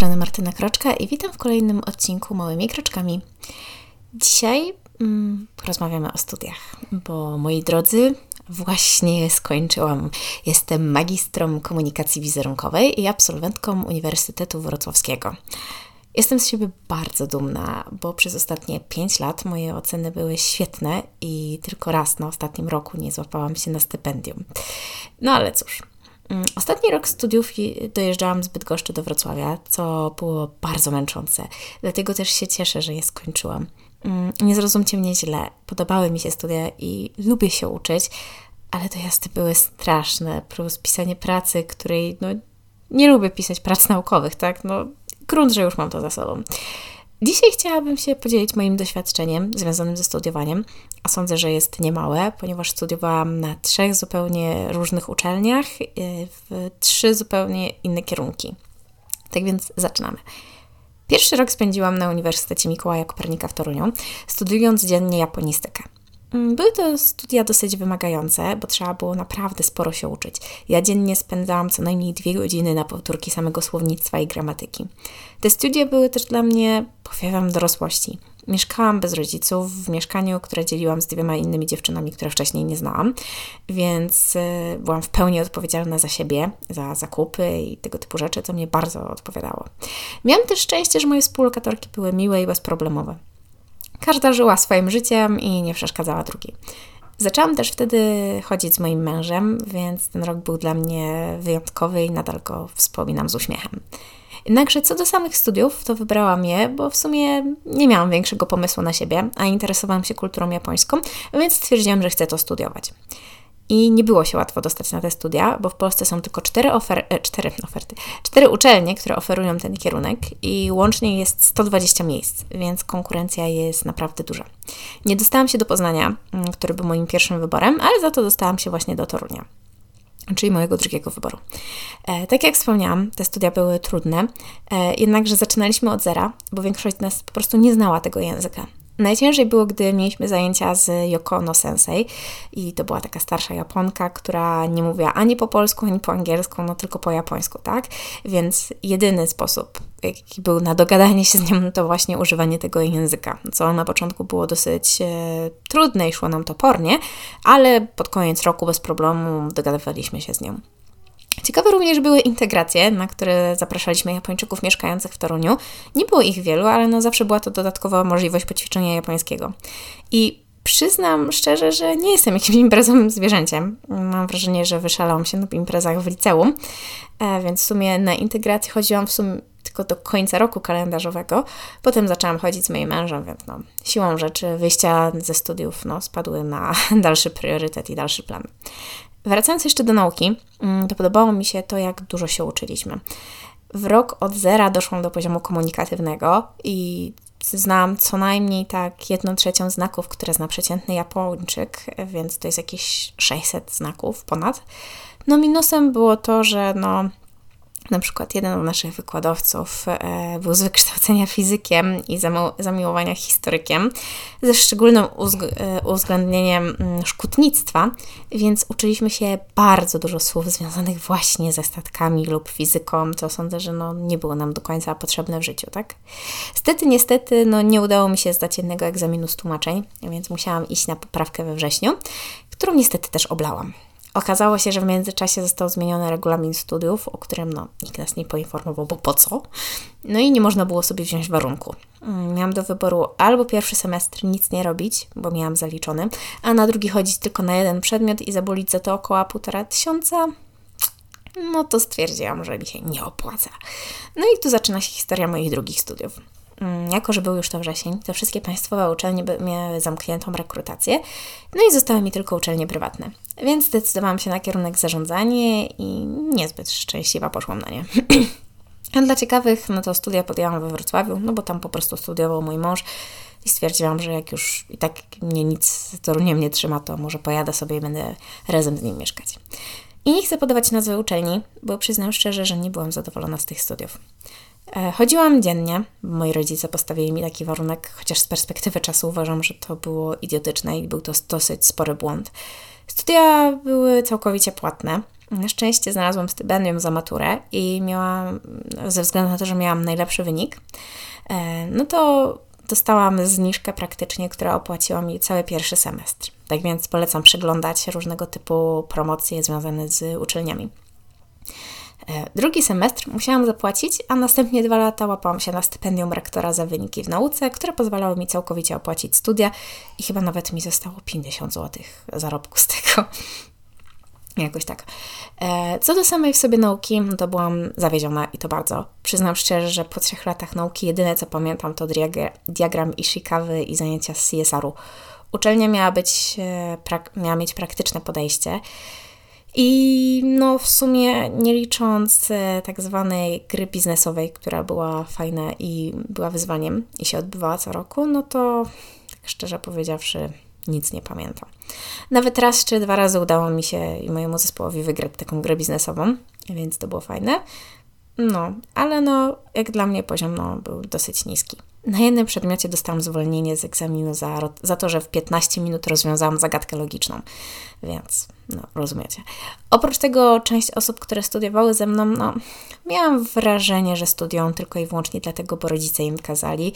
strony Martyna Kroczka i witam w kolejnym odcinku Małymi Kroczkami. Dzisiaj mm, porozmawiamy o studiach, bo moi drodzy, właśnie skończyłam. Jestem magistrą komunikacji wizerunkowej i absolwentką Uniwersytetu Wrocławskiego. Jestem z siebie bardzo dumna, bo przez ostatnie 5 lat moje oceny były świetne i tylko raz na ostatnim roku nie złapałam się na stypendium. No ale cóż, ostatni rok studiów dojeżdżałam z Bydgoszczy do Wrocławia, co było bardzo męczące. Dlatego też się cieszę, że je skończyłam. Mm, nie zrozumcie mnie źle, podobały mi się studia i lubię się uczyć, ale to jazdy były straszne, plus pisanie pracy, której no, nie lubię pisać prac naukowych, tak? No, grunt, że już mam to za sobą. Dzisiaj chciałabym się podzielić moim doświadczeniem związanym ze studiowaniem, a sądzę, że jest niemałe, ponieważ studiowałam na trzech zupełnie różnych uczelniach, y, w trzy zupełnie inne kierunki. Tak więc zaczynamy. Pierwszy rok spędziłam na Uniwersytecie Mikołaja Kopernika w Toruniu, studiując dziennie japonistykę. Mm, były to studia dosyć wymagające, bo trzeba było naprawdę sporo się uczyć. Ja dziennie spędzałam co najmniej dwie godziny na powtórki samego słownictwa i gramatyki. Te studia były też dla mnie powiewem dorosłości. Mieszkałam bez rodziców w mieszkaniu, które dzieliłam z dwiema innymi dziewczynami, które wcześniej nie znałam, więc y, byłam w pełni odpowiedzialna za siebie, za zakupy i tego typu rzeczy, co mnie bardzo odpowiadało. Miałam też szczęście, że moje współlokatorki były miłe i bezproblemowe. Każda żyła swoim życiem i nie przeszkadzała drugiej. Zaczęłam też wtedy chodzić z moim mężem, więc ten rok był dla mnie wyjątkowy i nadal go wspominam z uśmiechem. Jednakże co do samych studiów, to wybrałam je, bo w sumie nie miałam większego pomysłu na siebie, a interesowałam się kulturą japońską, więc stwierdziłam, że chcę to studiować. I nie było się łatwo dostać na te studia, bo w Polsce są tylko cztery, ofer e, cztery oferty, cztery uczelnie, które oferują ten kierunek i łącznie jest 120 miejsc, więc konkurencja jest naprawdę duża. Nie dostałam się do Poznania, mm, który był moim pierwszym wyborem, ale za to dostałam się właśnie do Torunia czyli mojego drugiego wyboru. E, tak jak wspomniałam, te studia były trudne, e, jednakże zaczynaliśmy od zera, bo większość z nas po prostu nie znała tego języka. Najciężej było, gdy mieliśmy zajęcia z Yoko no Sensei i to była taka starsza Japonka, która nie mówiła ani po polsku, ani po angielsku, no tylko po japońsku, tak? Więc jedyny sposób, jaki był na dogadanie się z nią, to właśnie używanie tego języka, co na początku było dosyć e, trudne i szło nam topornie, ale pod koniec roku bez problemu dogadywaliśmy się z nią. Ciekawe również były integracje, na które zapraszaliśmy Japończyków mieszkających w Toruniu. Nie było ich wielu, ale no zawsze była to dodatkowa możliwość poćwiczenia japońskiego. I przyznam szczerze, że nie jestem jakimś imprezowym zwierzęciem. Mam wrażenie, że wyszalałam się na imprezach w liceum, e, więc w sumie na integrację chodziłam w sumie tylko do końca roku kalendarzowego. Potem zaczęłam chodzić z moim mężem, więc no, siłą rzeczy wyjścia ze studiów no, spadły na dalszy priorytet i dalszy plan. Wracając jeszcze do nauki, mm, to podobało mi się to, jak dużo się uczyliśmy. W rok od zera doszłam do poziomu komunikatywnego i znam co najmniej tak jedną trzecią znaków, które zna przeciętny Japończyk, więc to jest jakieś 600 znaków ponad. No minusem było to, że no na przykład jeden z naszych wykładowców e, był z wykształcenia fizykiem i zamiłowania historykiem, ze szczególnym e, uwzględnieniem mm, szkutnictwa, więc uczyliśmy się bardzo dużo słów związanych właśnie ze statkami lub fizyką, co sądzę, że no, nie było nam do końca potrzebne w życiu, tak? Stety, niestety, no, nie udało mi się zdać jednego egzaminu z tłumaczeń, więc musiałam iść na poprawkę we wrześniu, którą niestety też oblałam. Okazało się, że w międzyczasie został zmieniony regulamin studiów, o którym no, nikt nas nie poinformował, bo po co? No i nie można było sobie wziąć warunku. Mm, miałam do wyboru albo pierwszy semestr nic nie robić, bo miałam zaliczony, a na drugi chodzić tylko na jeden przedmiot i zabulić za to około półtora tysiąca. No to stwierdziłam, że mi się nie opłaca. No i tu zaczyna się historia moich drugich studiów. Mm, jako że był już to wrzesień, to wszystkie państwowe uczelnie miały zamkniętą rekrutację, no i zostały mi tylko uczelnie prywatne. Więc zdecydowałam się na kierunek zarządzanie i niezbyt szczęśliwa poszłam na nie. A dla ciekawych, no to studia podjęłam we Wrocławiu, no bo tam po prostu studiował mój mąż i stwierdziłam, że jak już i tak mnie nic Toruniem nie trzyma, to może pojadę sobie i będę razem z nim mieszkać. I nie chcę podawać nazwy uczelni, bo przyznam szczerze, że nie byłam zadowolona z tych studiów. E, chodziłam dziennie, moi rodzice postawili mi taki warunek, chociaż z perspektywy czasu uważam, że to było idiotyczne i był to dosyć spory błąd. Studia były całkowicie płatne. Na szczęście znalazłam stypendium za maturę i miałam, ze względu na to, że miałam najlepszy wynik, e, no to dostałam zniżkę praktycznie, która opłaciła mi cały pierwszy semestr. Tak więc polecam przeglądać różnego typu promocje związane z uczelniami. E, drugi semestr musiałam zapłacić, a następnie dwa lata łapałam się na stypendium rektora za wyniki w nauce, które pozwalały mi całkowicie opłacić studia i chyba nawet mi zostało 50 zł zarobku z tego. Jakoś tak. E, co do samej w sobie nauki, no to byłam zawiedziona i to bardzo. Przyznam szczerze, że po trzech latach nauki jedyne co pamiętam to diagram Ishikawy i zajęcia z CSR-u. Uczelnia miała, być, e, miała mieć praktyczne podejście i no w sumie nie licząc e, tak zwanej gry biznesowej, która była fajna i była wyzwaniem i się odbywała co roku, no to tak szczerze powiedziawszy nic nie pamiętam. Nawet raz czy dwa razy udało mi się i mojemu zespołowi wygrać taką grę biznesową, więc to było fajne. No, ale no, jak dla mnie poziom no, był dosyć niski. Na jednym przedmiocie dostałam zwolnienie z egzaminu za, za to, że w 15 minut rozwiązałam zagadkę logiczną, więc no, rozumiecie. Oprócz tego część osób, które studiowały ze mną, no, miałam wrażenie, że studiują tylko i wyłącznie dlatego, bo rodzice im kazali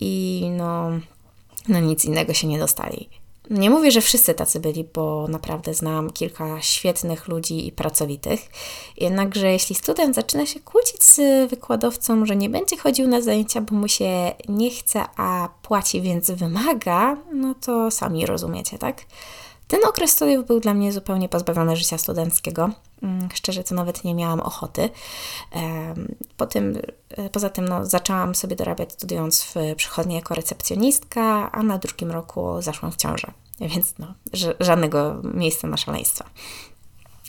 i no, no nic innego się nie dostali. Nie mówię, że wszyscy tacy byli, bo naprawdę znam kilka świetnych ludzi i pracowitych. Jednakże jeśli student zaczyna się kłócić z wykładowcą, że nie będzie chodził na zajęcia, bo mu się nie chce, a płaci, więc wymaga, no to sami rozumiecie, tak? Ten okres studiów był dla mnie zupełnie pozbawiony życia studenckiego. Mm, szczerze, to nawet nie miałam ochoty. Po tym, e, poza tym no, zaczęłam sobie dorabiać studiując w przychodni jako recepcjonistka, a na drugim roku zaszłam w ciążę. Więc no, żadnego miejsca na szaleństwa.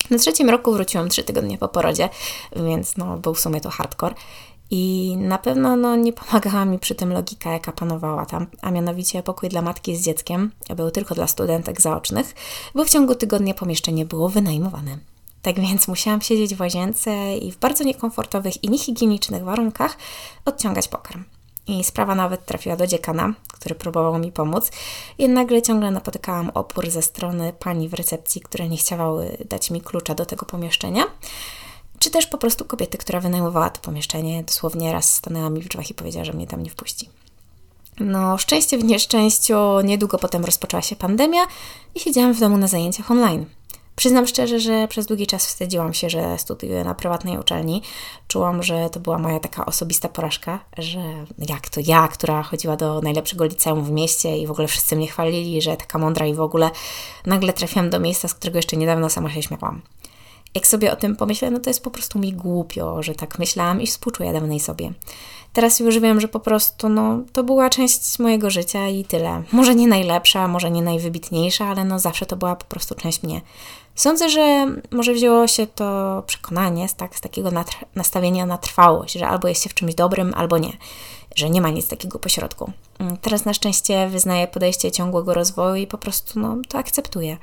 Na trzecim roku wróciłam trzy tygodnie po porodzie, więc no, był w sumie to hardcore. I na pewno no, nie pomagała mi przy tym logika, jaka panowała tam, a mianowicie pokój dla matki z dzieckiem był tylko dla studentek zaocznych, bo w ciągu tygodnia pomieszczenie było wynajmowane. Tak więc musiałam siedzieć w łazience i w bardzo niekomfortowych i niehigienicznych warunkach odciągać pokarm. I sprawa nawet trafiła do dziekana, który próbował mi pomóc, jednakże ciągle napotykałam opór ze strony pani w recepcji, które nie chciały dać mi klucza do tego pomieszczenia czy też po prostu kobiety, która wynajmowała to pomieszczenie, dosłownie raz stanęła mi w drzwiach i powiedziała, że mnie tam nie wpuści. No, szczęście w nieszczęściu, niedługo potem rozpoczęła się pandemia i siedziałam w domu na zajęciach online. Przyznam szczerze, że przez długi czas wstydziłam się, że studiuję na prywatnej uczelni. Czułam, że to była moja taka osobista porażka, że jak to ja, która chodziła do najlepszego liceum w mieście i w ogóle wszyscy mnie chwalili, że taka mądra i w ogóle nagle trafiłam do miejsca, z którego jeszcze niedawno sama się śmiałam jak sobie o tym pomyślę, no to jest po prostu mi głupio, że tak myślałam i współczuję dawnej sobie. Teraz już wiem, że po prostu no, to była część mojego życia i tyle. Może nie najlepsza, może nie najwybitniejsza, ale no zawsze to była po prostu część mnie. Sądzę, że może wzięło się to przekonanie z, tak, z takiego nastawienia na trwałość, że albo jest się w czymś dobrym, albo nie, że nie ma nic takiego pośrodku. Mm, teraz na szczęście wyznaję podejście ciągłego rozwoju i po prostu no, to akceptuję.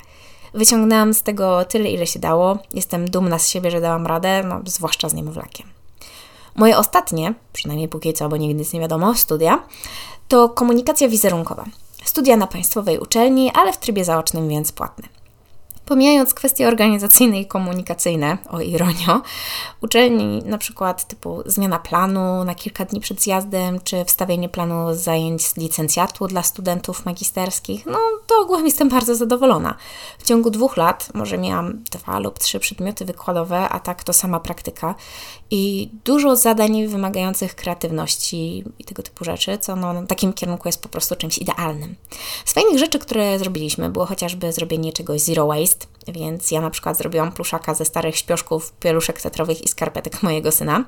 Wyciągnęłam z tego tyle, ile się dało. Jestem dumna z siebie, że dałam radę, no, zwłaszcza z niemowlakiem. Moje ostatnie, przynajmniej póki co, bo nigdy nic nie wiadomo, studia, to komunikacja wizerunkowa. Studia na państwowej uczelni, ale w trybie zaocznym, więc płatne. Pomijając kwestie organizacyjne i komunikacyjne, o ironio, uczelni na przykład typu zmiana planu na kilka dni przed zjazdem, czy wstawienie planu zajęć z licencjatu dla studentów magisterskich, no to ogółem jestem bardzo zadowolona. W ciągu dwóch lat może miałam dwa lub trzy przedmioty wykładowe, a tak to sama praktyka i dużo zadań wymagających kreatywności i tego typu rzeczy, co no, w takim kierunku jest po prostu czymś idealnym. Z fajnych rzeczy, które zrobiliśmy, było chociażby zrobienie czegoś zero waste, więc ja na przykład zrobiłam pluszaka ze starych śpioszków, pieluszek tetrowych i skarpetek mojego syna,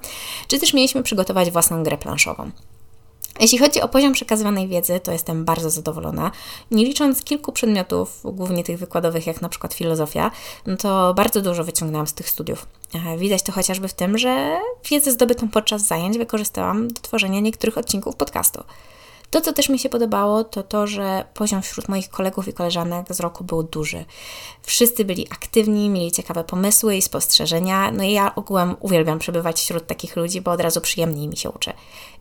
czy też mieliśmy przygotować własną grę planszową. Jeśli chodzi o poziom przekazywanej wiedzy, to jestem bardzo zadowolona. Nie licząc kilku przedmiotów, głównie tych wykładowych, jak na przykład filozofia, no to bardzo dużo wyciągnęłam z tych studiów. Widać to chociażby w tym, że wiedzę zdobytą podczas zajęć wykorzystałam do tworzenia niektórych odcinków podcastu. To, co też mi się podobało, to to, że poziom wśród moich kolegów i koleżanek z roku był duży. Wszyscy byli aktywni, mieli ciekawe pomysły i spostrzeżenia, no i ja ogółem uwielbiam przebywać wśród takich ludzi, bo od razu przyjemniej mi się uczy.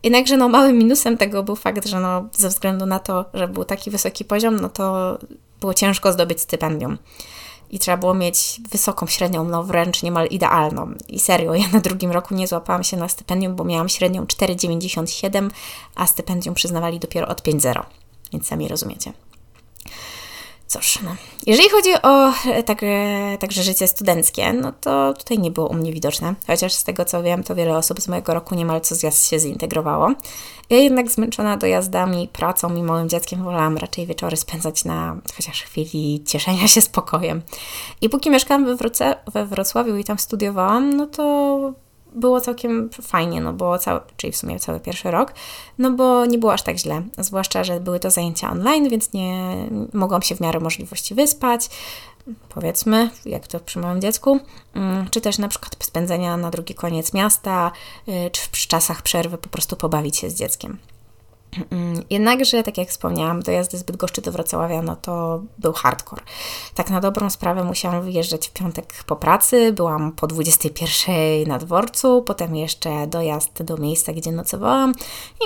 Jednakże no, małym minusem tego był fakt, że no, ze względu na to, że był taki wysoki poziom, no to było ciężko zdobyć stypendium. I trzeba było mieć wysoką średnią, no wręcz niemal idealną. I serio, ja na drugim roku nie złapałam się na stypendium, bo miałam średnią 4,97, a stypendium przyznawali dopiero od 5,0. Więc sami rozumiecie. Cóż, no. jeżeli chodzi o e, tak, e, także życie studenckie, no to tutaj nie było u mnie widoczne, chociaż z tego co wiem, to wiele osób z mojego roku niemal co zjazd się zintegrowało. Ja jednak zmęczona dojazdami, pracą i małym dzieckiem wolałam raczej wieczory spędzać na chociaż chwili cieszenia się spokojem. I póki mieszkałam we, we Wrocławiu i tam studiowałam, no to było całkiem fajnie, no bo cały, czyli w sumie cały pierwszy rok, no bo nie było aż tak źle, zwłaszcza, że były to zajęcia online, więc nie mogłam się w miarę możliwości wyspać, powiedzmy, jak to przy małym dziecku, mm, czy też na przykład spędzenia na drugi koniec miasta, y, czy przy czasach przerwy po prostu pobawić się z dzieckiem. Mm, jednakże, tak jak wspomniałam, dojazdy z Bydgoszczy do Wrocławia, no to był hardcore. Tak na dobrą sprawę musiałam wyjeżdżać w piątek po pracy, byłam po 21 na dworcu, potem jeszcze dojazd do miejsca, gdzie nocowałam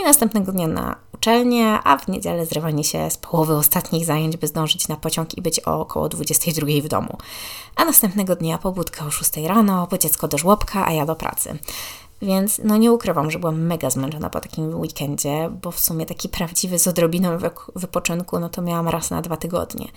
i następnego dnia na uczelnię, a w niedzielę zrywanie się z połowy ostatnich zajęć, by zdążyć na pociąg i być o około 22 w domu. A następnego dnia pobudka o 6 rano, bo dziecko do żłobka, a ja do pracy. Więc no nie ukrywam, że byłam mega zmęczona po takim weekendzie, bo w sumie taki prawdziwy z odrobiną wypoczynku, no to miałam raz na dwa tygodnie.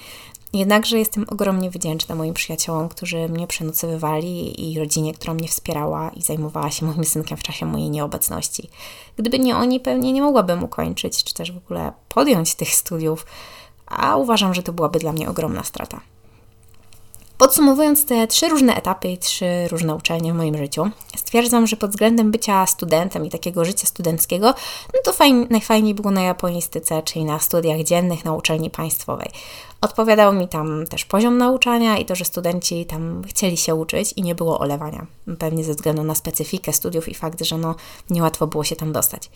Jednakże jestem ogromnie wdzięczna moim przyjaciołom, którzy mnie przenocowywali i rodzinie, która mnie wspierała i zajmowała się moim synkiem w czasie mojej nieobecności. Gdyby nie oni, pewnie nie mogłabym ukończyć, czy też w ogóle podjąć tych studiów, a uważam, że to byłaby dla mnie ogromna strata. Podsumowując te trzy różne etapy i trzy różne uczelnie w moim życiu, stwierdzam, że pod względem bycia studentem i takiego życia studenckiego, no to fajn, najfajniej było na japonistyce, czyli na studiach dziennych na uczelni państwowej. Odpowiadał mi tam też poziom nauczania i to, że studenci tam chcieli się uczyć i nie było olewania. Pewnie ze względu na specyfikę studiów i fakt, że no niełatwo było się tam dostać.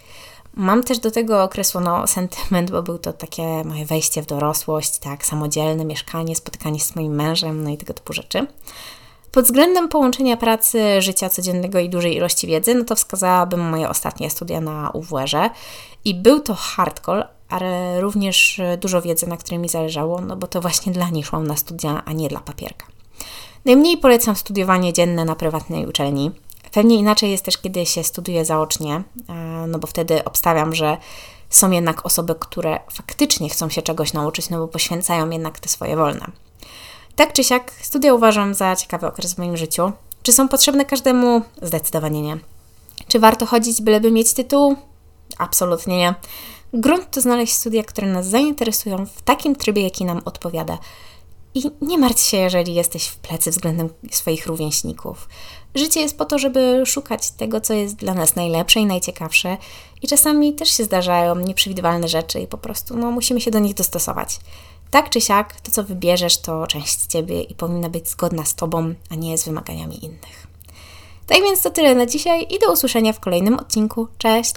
Mam też do tego okresu no, sentyment, bo był to takie moje wejście w dorosłość, tak, samodzielne mieszkanie, spotykanie się z moim mężem, no i tego typu rzeczy. Pod względem połączenia pracy, życia codziennego i dużej ilości wiedzy, no to wskazałabym moje ostatnie studia na UWR-ze i był to hardcore, ale również dużo wiedzy, na której mi zależało, no bo to właśnie dla niej szłam na studia, a nie dla papierka. Najmniej polecam studiowanie dzienne na prywatnej uczelni. Pewnie inaczej jest też, kiedy się studiuje zaocznie, e, no bo wtedy obstawiam, że są jednak osoby, które faktycznie chcą się czegoś nauczyć, no bo poświęcają jednak te swoje wolne. Tak czy siak, studia uważam za ciekawy okres w moim życiu. Czy są potrzebne każdemu? Zdecydowanie nie. Czy warto chodzić, byleby mieć tytuł? Absolutnie nie. Grunt to znaleźć studia, które nas zainteresują w takim trybie, jaki nam odpowiada. I nie martw się, jeżeli jesteś w plecy względem swoich rówieśników. Życie jest po to, żeby szukać tego, co jest dla nas najlepsze i najciekawsze, i czasami też się zdarzają nieprzewidywalne rzeczy, i po prostu no, musimy się do nich dostosować. Tak czy siak, to co wybierzesz, to część ciebie i powinna być zgodna z tobą, a nie z wymaganiami innych. Tak więc to tyle na dzisiaj i do usłyszenia w kolejnym odcinku. Cześć!